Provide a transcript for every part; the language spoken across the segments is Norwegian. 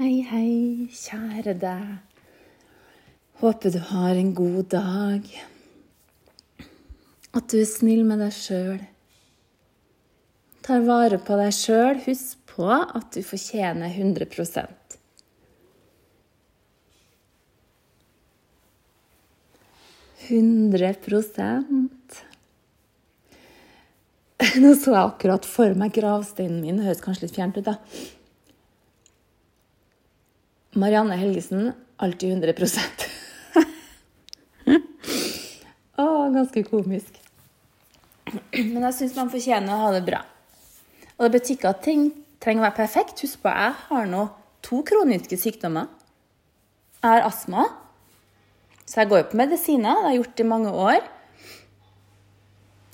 Hei, hei, kjære deg. Håper du har en god dag. At du er snill med deg sjøl. Tar vare på deg sjøl. Husk på at du fortjener 100% 100% Nå så jeg akkurat for meg gravsteinen min. Det høres kanskje litt fjernt ut, da. Marianne Helgesen alltid 100 Å, ganske komisk. Men jeg syns man fortjener å ha det bra. Og det betyr ikke at ting trenger å være perfekt. Husk på, jeg har nå to kroniske sykdommer. Jeg har astma, så jeg går jo på medisiner. Det har jeg gjort i mange år.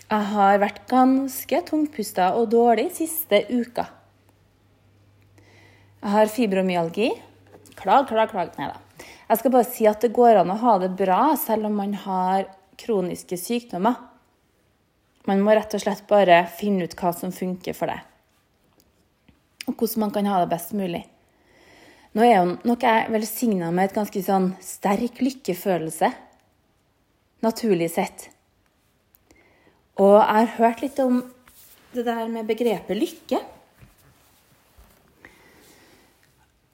Jeg har vært ganske tungpusta og dårlig siste uka. Jeg har fibromyalgi. Klag, klag, klag. Nei da. Jeg skal bare si at det går an å ha det bra selv om man har kroniske sykdommer. Man må rett og slett bare finne ut hva som funker for deg. Og hvordan man kan ha det best mulig. Nå er jo nok jeg velsigna med et ganske sånn sterk lykkefølelse. Naturlig sett. Og jeg har hørt litt om det der med begrepet lykke.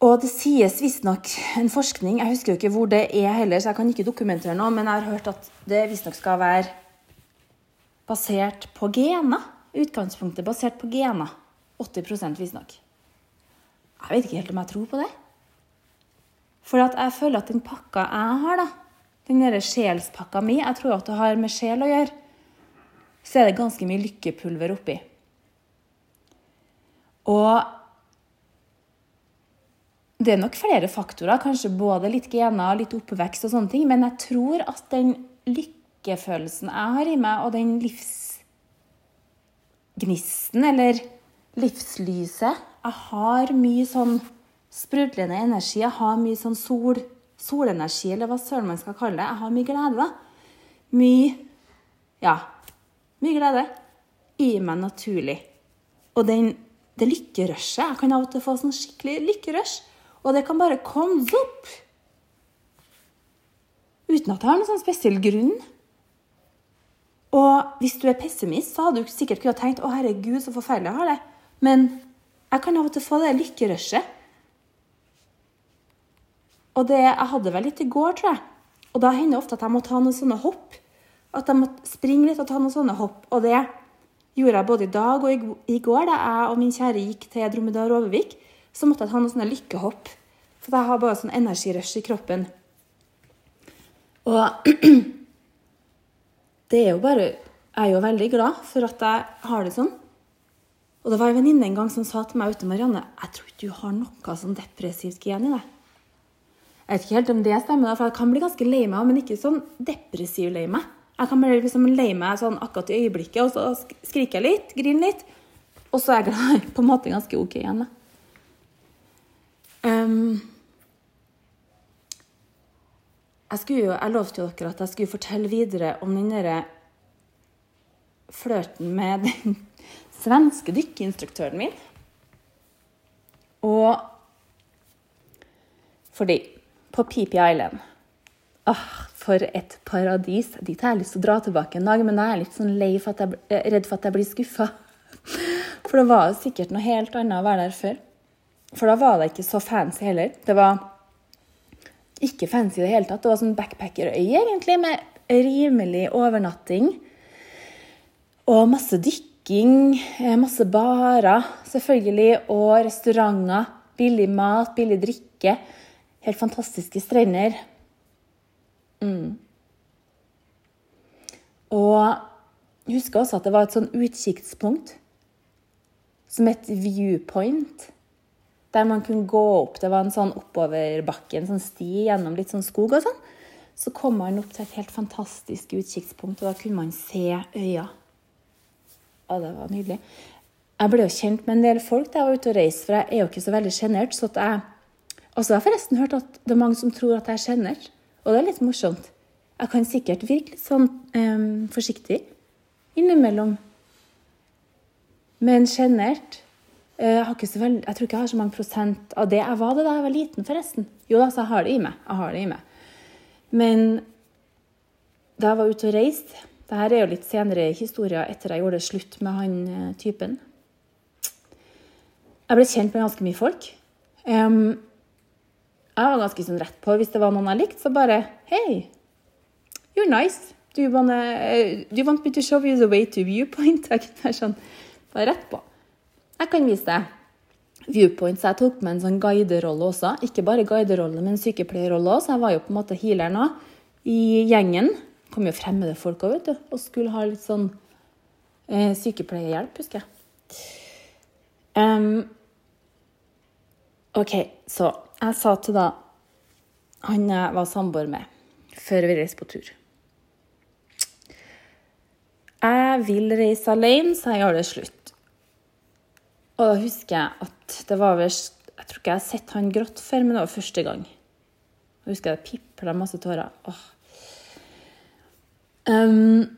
Og det sies visstnok en forskning Jeg husker jo ikke hvor det er heller, så jeg kan ikke dokumentere noe, men jeg har hørt at det visstnok skal være basert på gener. Utgangspunktet basert på gener. 80% visstnok. Jeg vet ikke helt om jeg tror på det. For jeg føler at den pakka jeg har, da, den sjelspakka mi, jeg tror at det har med sjel å gjøre så er det ganske mye lykkepulver oppi. Og det er nok flere faktorer, kanskje både litt gener, litt oppvekst og sånne ting, men jeg tror at den lykkefølelsen jeg har i meg, og den livsgnisten, eller livslyset Jeg har mye sånn sprudlende energi. Jeg har mye sånn sol, solenergi, eller hva søren man skal kalle det. Jeg har mye glede, da. Mye Ja, mye glede i meg naturlig. Og den, det lykkerushet Jeg kan av og til få sånn skikkelig lykkerush. Og det kan bare komme opp. Uten at det har noen sånn spesiell grunn. Og hvis du er pessimist, så hadde du sikkert kunnet tenkt å herregud, så forferdelig jeg har det. Men jeg kan av og til få det lykkerushet. Og det, jeg hadde vel litt i går, tror jeg. Og da hender det ofte at jeg må ta noen sånne hopp. At jeg må springe litt og ta noen sånne hopp. Og det gjorde jeg både i dag og i går, da jeg og min kjære gikk til Dromedar Overvik. Så måtte jeg ta noen sånne lykkehopp. For jeg har bare sånn energirush i kroppen. Og det er jo bare Jeg er jo veldig glad for at jeg har det sånn. Og det var en venninne en gang som sa til meg ute, Marianne, jeg tror ikke du har noe sånn depressivt gen i deg. Jeg vet ikke helt om det stemmer, for jeg kan bli ganske lei meg, men ikke sånn depressiv lei meg. Jeg kan bli liksom lei meg sånn akkurat i øyeblikket, og så skriker jeg litt, griner litt. Og så er jeg på en måte ganske OK igjen. Um, jeg, jo, jeg lovte jo dere at jeg skulle fortelle videre om den derre flørten med den svenske dykkeinstruktøren min. Og fordi på Pippi Island Åh, for et paradis. Dit har jeg lyst til å dra tilbake en dag, men da er jeg litt sånn lei for at jeg, eh, redd for at jeg blir skuffa. For det var jo sikkert noe helt annet å være der før. For da var det ikke så fancy heller. Det var ikke fancy i det hele tatt. Det var sånn backpackerøy, egentlig, med rimelig overnatting. Og masse dykking, eh, masse barer, selvfølgelig, og restauranter. Billig mat, billig drikke. Helt fantastiske strender. Mm. Og jeg husker også at det var et sånn utkikkspunkt som et viewpoint. Der man kunne gå opp. Det var en sånn oppoverbakke, en sånn sti gjennom litt sånn skog og sånn. Så kom man opp til et helt fantastisk utkikkspunkt, og da kunne man se øya. Og det var nydelig. Jeg ble jo kjent med en del folk da jeg var ute og reiste, for jeg er jo ikke så veldig sjenert. Så jeg også har forresten hørt at det er mange som tror at jeg er sjenert. Og det er litt morsomt. Jeg kan sikkert virke litt sånn um, forsiktig innimellom. Men sjenert jeg, har ikke så veld, jeg tror ikke jeg har så mange prosent av det. Jeg var det da jeg var liten, forresten. Jo da, så jeg har det i meg. Jeg har det i meg. Men da jeg var ute og reiste Dette er jo litt senere i historien etter jeg gjorde det slutt med han eh, typen. Jeg ble kjent med ganske mye folk. Um, jeg var ganske sånn rett på. Hvis det var noen jeg likte, så bare Hei, you're nice. Do you, wanna, uh, do you want me to show you the way to viewpoint? Jeg kunne være sånn, bare rett på. Jeg kan vise deg viewpoints. jeg tok med en sånn guiderolle også. Ikke bare guiderolle, men sykepleierrolle òg, så jeg var jo på en måte healeren òg. I gjengen kom jo fremmede folk òg, vet du, og skulle ha litt sånn eh, sykepleierhjelp, husker jeg. Um, OK, så jeg sa til da han jeg var samboer med før vi reiste på tur Jeg vil reise alene, så jeg gjør det slutt. Og da husker jeg at det var vel Jeg tror ikke jeg har sett han grått før, men det var første gang. Jeg husker det pipla masse tårer. Åh. Um,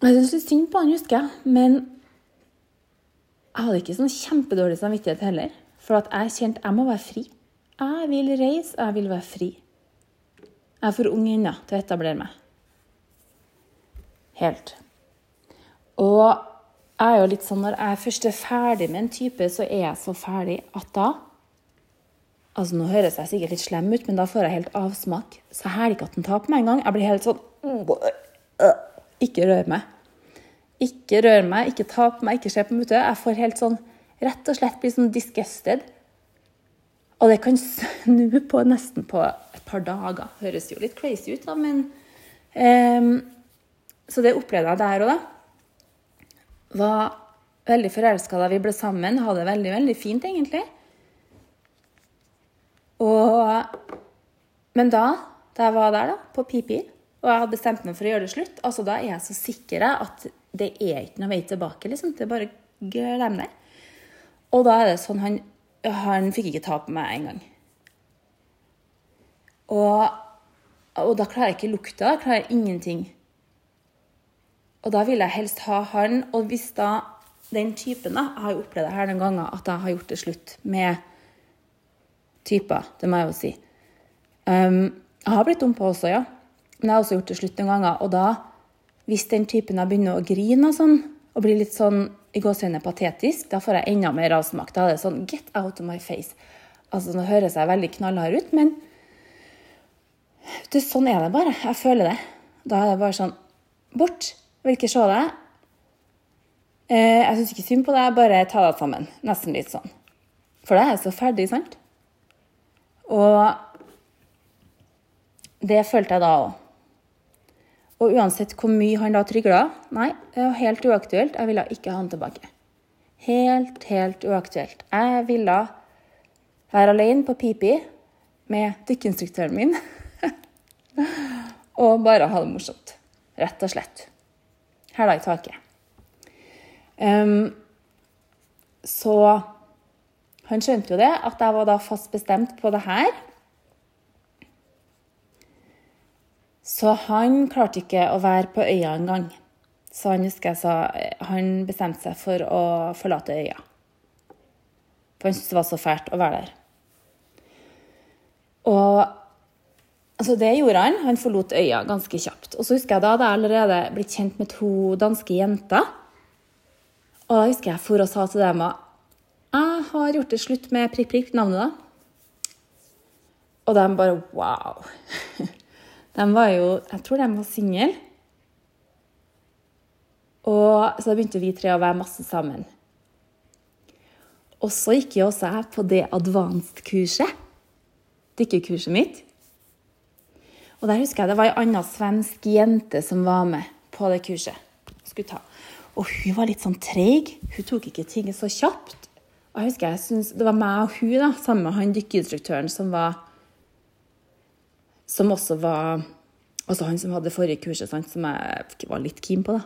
jeg syntes litt synd på han, husker jeg. Men jeg hadde ikke sånn kjempedårlig samvittighet heller. For at jeg kjente jeg må være fri. Jeg vil reise, jeg vil være fri. Jeg er for ung ennå til å etablere meg. Helt. Og jeg er jo litt sånn når jeg først er ferdig med en type, så er jeg så ferdig at da Altså, Nå høres jeg sikkert litt slem ut, men da får jeg helt avsmak. Så hæler ikke at den tar på meg engang. Jeg blir helt sånn Ikke rør meg. Ikke rør meg, ikke ta på meg, ikke se på meg. Jeg får helt sånn Rett og slett bli sånn disgusted. Og det kan snu på nesten på et par dager. Høres jo litt crazy ut, da, men um, Så det opplevde jeg der og da var veldig forelska da vi ble sammen. Hadde det veldig, veldig fint, egentlig. Og, men da, da jeg var der, da, på Pipi, og jeg hadde bestemt meg for å gjøre det slutt, altså da er jeg så sikker at det er ikke noe vei tilbake. liksom. Det er bare glem det. Og da er det sånn han, han fikk ikke ta på meg engang. Og, og da klarer jeg ikke lukta. Da klarer jeg ingenting. Og da vil jeg helst ha han. Og hvis da den typen da, Jeg har jo opplevd det her noen ganger at jeg har gjort det slutt med typer. Det må jeg jo si. Um, jeg har blitt dumpa også, ja. Men jeg har også gjort det slutt noen ganger. Og da, hvis den typen da begynner å grine og sånn, og blir litt sånn i gåsehudene patetisk, da får jeg enda mer avsmak. Da er det sånn Get out of my face. Altså, Nå høres jeg veldig knallhard ut, men det, sånn er det bare. Jeg føler det. Da er det bare sånn Bort. Vil ikke se deg. Eh, jeg syns ikke synd på deg, bare ta deg sammen. Nesten litt sånn. For da er så ferdig, sant? Og det følte jeg da òg. Og uansett hvor mye han da trygla Nei, det var helt uaktuelt. Jeg ville ikke ha han tilbake. Helt, helt uaktuelt. Jeg ville være alene på Pipi med dykkeinstruktøren min og bare ha det morsomt. Rett og slett hæla i taket. Um, så han skjønte jo det, at jeg var da fast bestemt på det her. Så han klarte ikke å være på øya engang. Så han husker jeg sa han bestemte seg for å forlate øya. For han syntes det var så fælt å være der. Og Altså Det gjorde han. Han forlot øya ganske kjapt. Og så husker jeg Da hadde jeg allerede blitt kjent med to danske jenter. Og da husker jeg for og sa til dem at jeg har gjort det slutt med prikk, prikk, navnet, da. Og de bare wow. De var jo Jeg tror de var single. Og så begynte vi tre å være masse sammen. Og så gikk jo også jeg på det advanced-kurset. Dykkerkurset mitt. Og der husker jeg det var ei anna svensk jente som var med på det kurset. Ta. Og hun var litt sånn treig. Hun tok ikke ting så kjapt. Og jeg husker jeg synes, Det var meg og hun da, sammen med han dykkeinstruktøren som var Som også var Altså han som hadde forrige kurset, sant, som jeg var litt keen på. da.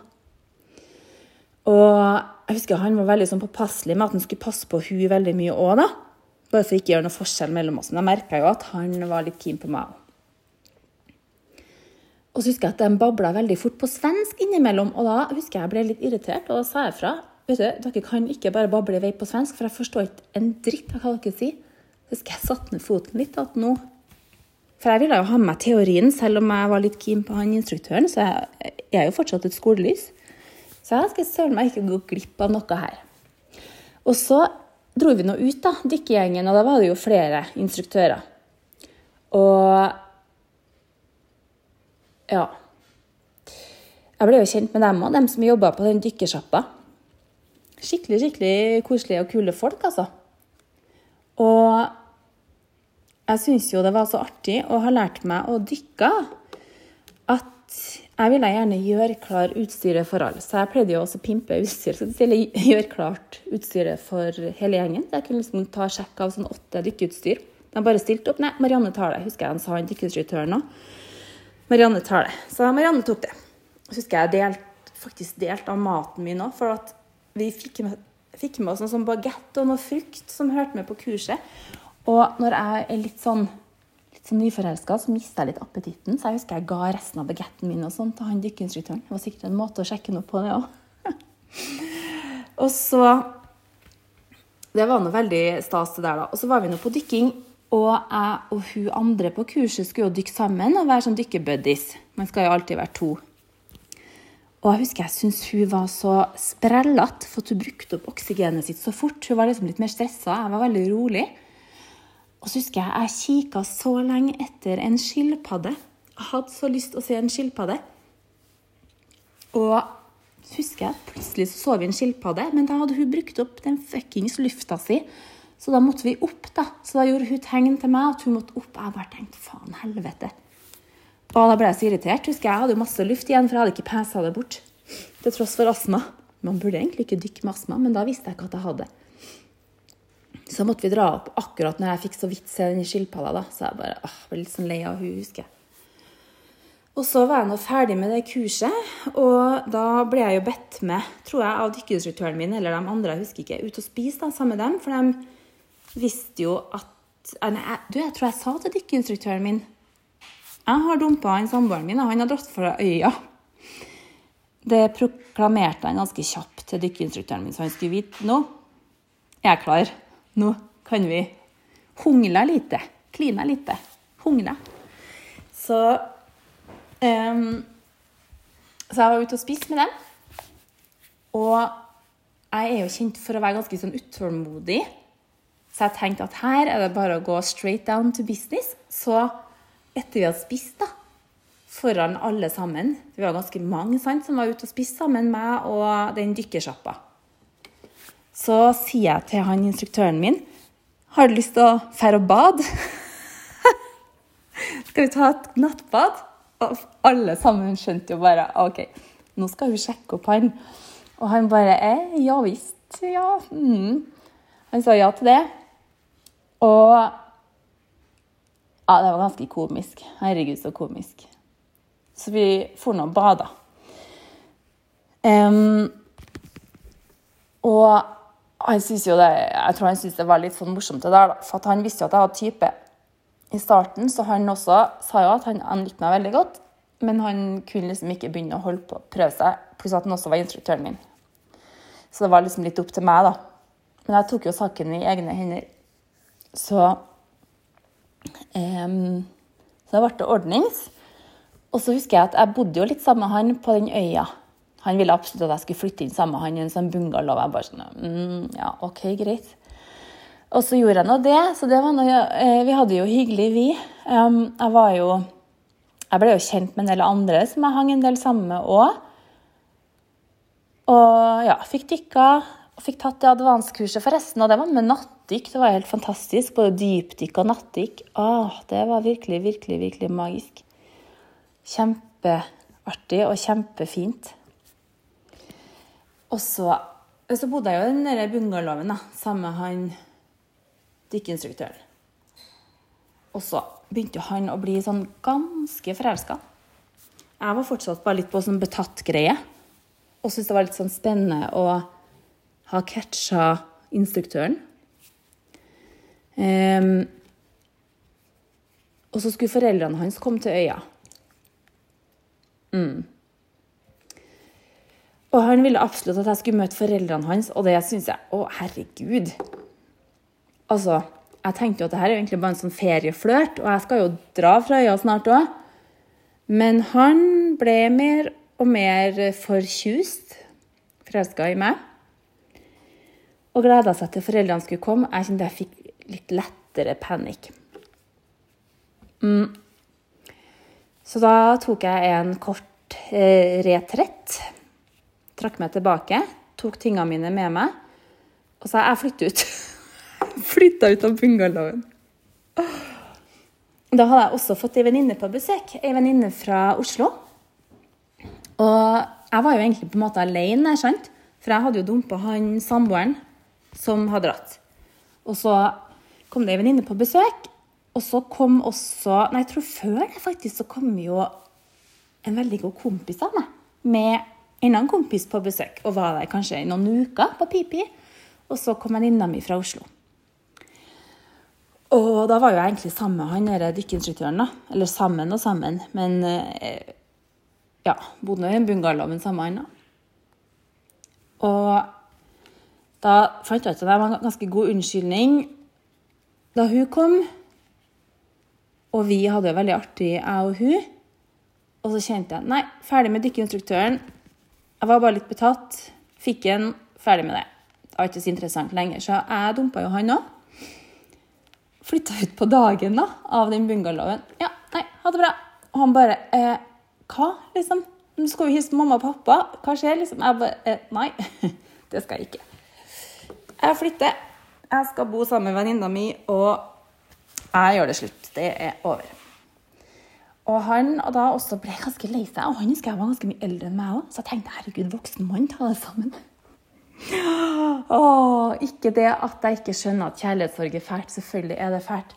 Og jeg husker han var veldig sånn påpasselig med at han skulle passe på hun veldig mye òg, da. Bare for ikke å gjøre noe forskjell mellom oss. Men jeg merka jo at han var litt keen på meg òg. Og så husker jeg at de babla veldig fort på svensk innimellom. Og da husker jeg jeg ble litt irritert, og da sa jeg fra. vet du, dere kan ikke bare bable i vei på svensk, for jeg forstår ikke en dritt av hva dere sier. Så husker jeg satt ned foten litt at nå For jeg ville jo ha med meg teorien, selv om jeg var litt keen på han instruktøren, så jeg, jeg er jo fortsatt et skolelys. Så jeg skal søren meg ikke gå glipp av noe her. Og så dro vi nå ut, da, dykkegjengen, og da var det jo flere instruktører. Og ja. Jeg ble jo kjent med dem og dem som jobba på den dykkersjappa. Skikkelig, skikkelig koselige og kule folk, altså. Og jeg syns jo det var så artig å ha lært meg å dykke at jeg ville gjerne gjøre klar utstyret for alle. Så jeg pleide jo også å pimpe utstyret. Så Eller gjøre klart utstyret for hele gjengen. Jeg kunne liksom ta sjekk av sånn åtte dykkeutstyr. De bare stilte opp. Nei, Marianne tar det, husker jeg han sa han dykkeinstruktøren òg. Marianne tar det. Så Marianne tok det. Så husker jeg delt, faktisk delte av maten min òg, for at vi fikk med, fikk med oss noe sånn bagett og noe frukt som hørte med på kurset. Og når jeg er litt sånn, litt sånn nyforelska, så mister jeg litt appetitten. Så jeg husker jeg ga resten av bagetten min og sånn til han dykkeinstruktøren. Det var sikkert en måte å sjekke noe på, det òg. og så Det var noe veldig stas, det der, da. Og så var vi nå på dykking. Og jeg og hun andre på kurset skulle jo dykke sammen og være sånn dykkebuddies. Man skal jo alltid være to. Og jeg husker jeg syntes hun var så sprellete, for at hun brukte opp oksygenet sitt så fort. Hun var liksom litt mer stressa. Jeg var veldig rolig. Og så husker jeg jeg kikka så lenge etter en skilpadde. Jeg hadde så lyst til å se en skilpadde. Og så husker jeg plutselig så, så vi en skilpadde, men da hadde hun brukt opp den fuckings lufta si. Så da måtte vi opp, da. Så da gjorde hun tegn til meg at hun måtte opp. Jeg bare tenkte faen helvete. Og da ble jeg så irritert. Husker Jeg jeg hadde jo masse luft igjen, for jeg hadde ikke pesa det bort. Til tross for astma. Man burde egentlig ikke dykke med astma, men da visste jeg ikke at jeg hadde. Så måtte vi dra opp akkurat når jeg fikk så vidt se den skilpadda. da. Så jeg bare åh, ble litt sånn lei av hun, husker jeg. Og så var jeg nå ferdig med det kurset, og da ble jeg jo bedt med, tror jeg, av dykkerinstruktøren min eller de andre, jeg husker ikke, ut og spise da, sammen med dem. For de visste jo at nei, Du, jeg tror jeg sa til dykkeinstruktøren min Jeg har dumpa han samboeren min, og han har dratt fra øya. Det proklamerte han ganske kjapt til dykkeinstruktøren min, så han skulle vite nå er jeg klar. Nå kan vi hungle lite. Kline lite. Hungle. Så Um, så jeg var ute og spiste med dem. Og jeg er jo kjent for å være ganske sånn utålmodig. Så jeg tenkte at her er det bare å gå straight down to business. Så etter vi hadde spist, da, foran alle sammen Vi var ganske mange sant, som var ute og spiste sammen, meg og den dykkersjappa. Så sier jeg til han instruktøren min Har du lyst til å dra og bade? Skal vi ta et nattbad? Og alle sammen skjønte jo bare OK, nå skal hun sjekke opp han. Og han bare eh, Ja visst, ja. Mm. Han sa ja til det. Og Ja, det var ganske komisk. Herregud, så komisk. Så vi for nå og bada. Um, og han synes jo det, jeg tror han syntes det var litt sånn morsomt, det der, for han visste jo at jeg hadde type i starten, så han også sa jo at han, han likte meg veldig godt. Men han kunne liksom ikke begynne å holde på, prøve seg, pluss at han også var instruktøren min. Så det var liksom litt opp til meg, da. Men jeg tok jo saken i egne hender. Så um, Så ble det ordnings. Og så husker jeg at jeg bodde jo litt sammen med han på den øya. Han ville absolutt at jeg skulle flytte inn sammen med han i en sånn bungalow. Jeg bare sånn, mm, ja, ok, greit. Og så gjorde jeg nå det. Så det var noe, eh, vi hadde jo hyggelig, vi. Um, jeg var jo Jeg ble jo kjent med en del andre som jeg hang en del sammen med òg. Og ja, fikk dykka og fikk tatt det advanskurset forresten. Og det var med nattdykk. Det var helt fantastisk. Både dypdykk og nattdykk. Åh, det var virkelig, virkelig, virkelig magisk. Kjempeartig og kjempefint. Og så, så bodde jeg jo i den bungalowen sammen med han dykkeinstruktøren. Og så begynte han å bli sånn ganske forelska. Jeg var fortsatt bare litt på sånn betatt-greie. Og syntes det var litt sånn spennende å ha catcha instruktøren. Um, og så skulle foreldrene hans komme til øya. Mm. Og han ville absolutt at jeg skulle møte foreldrene hans, og det syns jeg Å, herregud. Altså, jeg tenkte jo at det her er egentlig bare en sånn ferieflørt, og jeg skal jo dra fra øya snart òg. Men han ble mer og mer forkjust, forelska i meg, og gleda seg til foreldrene skulle komme. Jeg kjente jeg fikk litt lettere panikk. Mm. Så da tok jeg en kort eh, retrett. Trakk meg tilbake, tok tingene mine med meg og sa jeg flytter ut. Flytta ut av bungalowen. Da hadde jeg også fått ei venninne på besøk. Ei venninne fra Oslo. Og jeg var jo egentlig på en måte alene, sant? for jeg hadde jo dumpa han samboeren som hadde dratt. Og så kom det ei venninne på besøk, og så kom også Nei, jeg tror før det faktisk så kom jo en veldig god kompis av meg med en annen kompis på besøk, og var der kanskje i noen uker på Pipi. Og så kom venninna mi fra Oslo. Og da var jo jeg egentlig sammen med han derre dykkeinstruktøren, da. Eller sammen og sammen, men eh, ja, bodde i en bungalow med med han, da. Og da fant jeg ut at det var en ganske god unnskyldning da hun kom. Og vi hadde det veldig artig, jeg og hun. Og så kjente jeg nei, ferdig med dykkeinstruktøren. Jeg var bare litt betatt. Fikk en, ferdig med det. Det var ikke så interessant lenger, så jeg dumpa jo han òg. Flytta ut på dagen da, av den bungalowen. Ja, nei, ha det bra. Og han bare eh, Hva, liksom? Nå skal vi hilse mamma og pappa. Hva skjer, liksom? Jeg bare eh, Nei, det skal jeg ikke. Jeg flytter. Jeg skal bo sammen med venninna mi, og jeg gjør det slutt. Det er over. Og han og da også ble ganske lei seg. Og han husker jeg var ganske mye eldre enn meg òg, så jeg tenkte herregud, voksen mann, ta det sammen. Åh, ikke det at jeg ikke skjønner at kjærlighetssorg er fælt. Selvfølgelig er det fælt.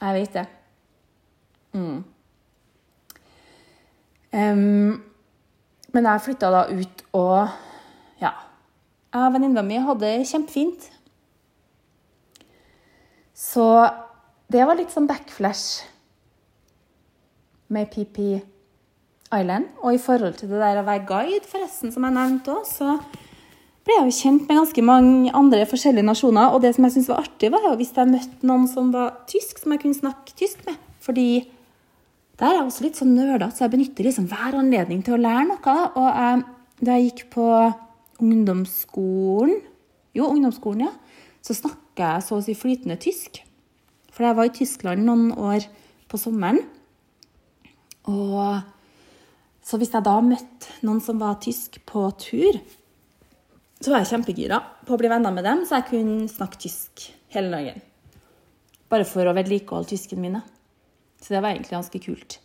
Jeg vet det. Mm. Um, men jeg flytta da ut, og ja Jeg og venninna mi hadde det kjempefint. Så det var litt sånn backflash med PP Island. Og i forhold til det der å være guide, forresten, som jeg nevnte òg, så ble jeg jo kjent med ganske mange andre forskjellige nasjoner. Og det som jeg syntes var artig, var jo hvis jeg møtte noen som var tysk, som jeg kunne snakke tysk med. Fordi der er jeg også litt sånn nerdete, så jeg benytter liksom hver anledning til å lære noe. Og jeg, da jeg gikk på ungdomsskolen, jo, ungdomsskolen, ja, så snakka jeg så å si flytende tysk. For jeg var i Tyskland noen år på sommeren. Og så hvis jeg da møtte noen som var tysk på tur, så var jeg kjempegira på å bli venner med dem, så jeg kunne snakke tysk hele dagen. Bare for å vedlikeholde tysken mine. Så det var egentlig ganske kult.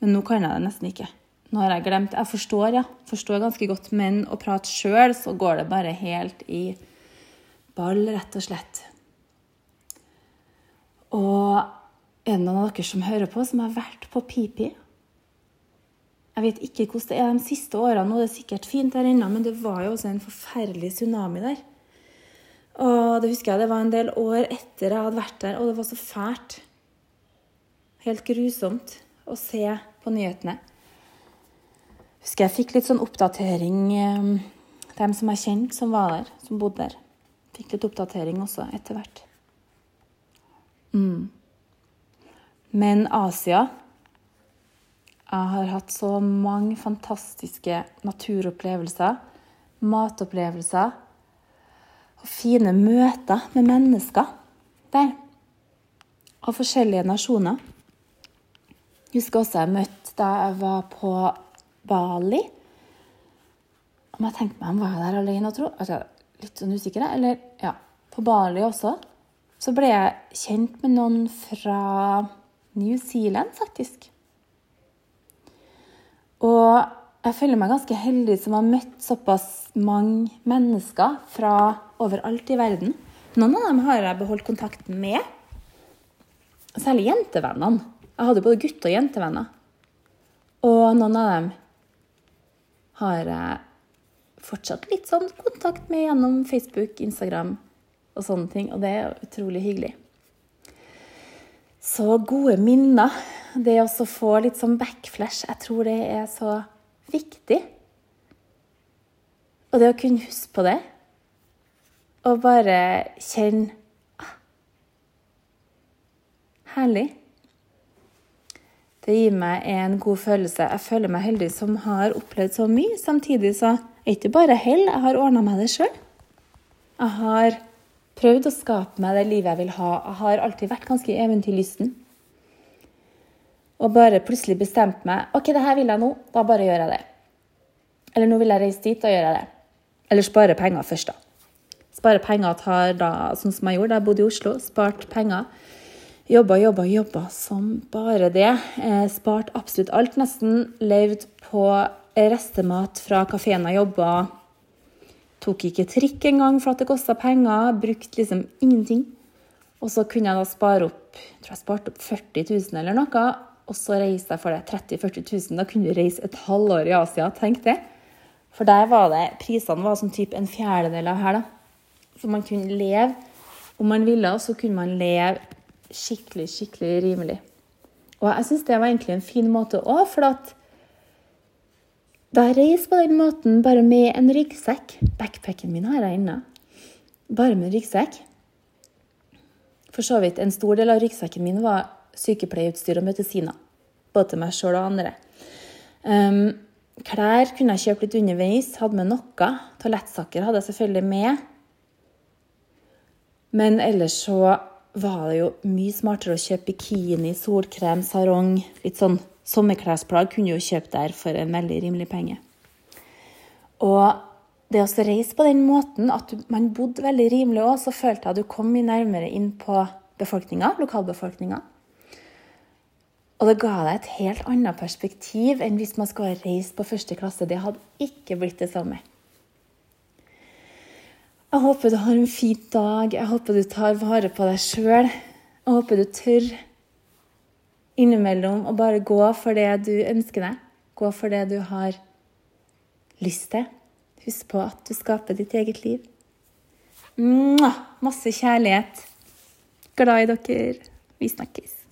Men nå kan jeg det nesten ikke. Nå har jeg glemt Jeg forstår, ja. Forstår ganske godt, men å prate sjøl, så går det bare helt i ball, rett og slett. Og er det noen av dere som hører på, som har vært på Pipi? Jeg vet ikke hvordan det er de siste årene. Nå er det sikkert fint der ennå, men det var jo også en forferdelig tsunami der. Og det husker jeg det var en del år etter jeg hadde vært der, og det var så fælt. Helt grusomt å se på nyhetene. Husker jeg fikk litt sånn oppdatering eh, Dem som jeg kjente som var der, som bodde der. Fikk litt oppdatering også etter hvert. Mm. Men Asia jeg har hatt så mange fantastiske naturopplevelser, matopplevelser og fine møter med mennesker der. Av forskjellige nasjoner. Jeg husker også jeg møtte da jeg var på Bali. Om jeg tenkte meg om var jeg der alene og tro. Altså, litt sånn usikker, eller ja. På Bali også. Så ble jeg kjent med noen fra New Zealand, faktisk. Og jeg føler meg ganske heldig som har møtt såpass mange mennesker fra overalt i verden. Noen av dem har jeg beholdt kontakten med. Særlig jentevennene. Jeg hadde både gutte- og jentevenner. Og noen av dem har jeg fortsatt litt sånn kontakt med gjennom Facebook, Instagram og sånne ting. Og det er utrolig hyggelig. Så gode minner det å få litt sånn backflash, jeg tror det er så viktig. Og det å kunne huske på det, og bare kjenne ah, Herlig. Det gir meg en god følelse. Jeg føler meg heldig som har opplevd så mye. Samtidig så er det ikke bare hell, jeg har ordna meg det sjøl. Jeg har prøvd å skape meg det livet jeg vil ha. Jeg har alltid vært ganske eventyrlysten. Og bare plutselig bestemt meg OK, det her vil jeg nå. Da bare gjør jeg det. Eller nå vil jeg reise dit, da gjør jeg det. Eller spare penger først, da. Spare penger tar da, sånn som jeg gjorde da jeg bodde i Oslo. Spart penger. Jobba, jobba, jobba som bare det. Eh, spart absolutt alt, nesten. Levd på restemat fra kafeen jeg jobba Tok ikke trikk engang for at det kosta penger. Brukte liksom ingenting. Og så kunne jeg da spare opp jeg tror jeg sparte opp 40 000 eller noe. Og så reiste jeg for det 30 000-40 000. Da kunne du reise et halvår i Asia. Tenk det. For der var det Prisene var sånn type en fjerdedel av her, da. Så man kunne leve Om man ville, så kunne man leve skikkelig, skikkelig rimelig. Og jeg syns det var egentlig en fin måte òg, for at da jeg reiser på den måten, bare med en ryggsekk Backpacken min har jeg inne. Bare med en ryggsekk. For så vidt, en stor del av ryggsekken min var sykepleieutstyr og medisiner. Både til meg sjøl og andre. Um, klær kunne jeg kjøpe litt underveis, hadde med noe. Toalettsaker hadde jeg selvfølgelig med. Men ellers så var det jo mye smartere å kjøpe bikini, solkrem, sarong, litt sånn sommerklesplagg kunne du jo kjøpe der for en veldig rimelig penge. Og det å reise på den måten, at man bodde veldig rimelig òg, så følte jeg at du kom mye nærmere inn på befolkninga, lokalbefolkninga. Og det ga deg et helt annet perspektiv enn hvis man skulle ha reist på første klasse. Det hadde ikke blitt det samme. Jeg håper du har en fin dag. Jeg håper du tar vare på deg sjøl. Jeg håper du tør innimellom å bare gå for det du ønsker deg. Gå for det du har lyst til. Husk på at du skaper ditt eget liv. Mwah! Masse kjærlighet. Glad i dere. Vi snakkes.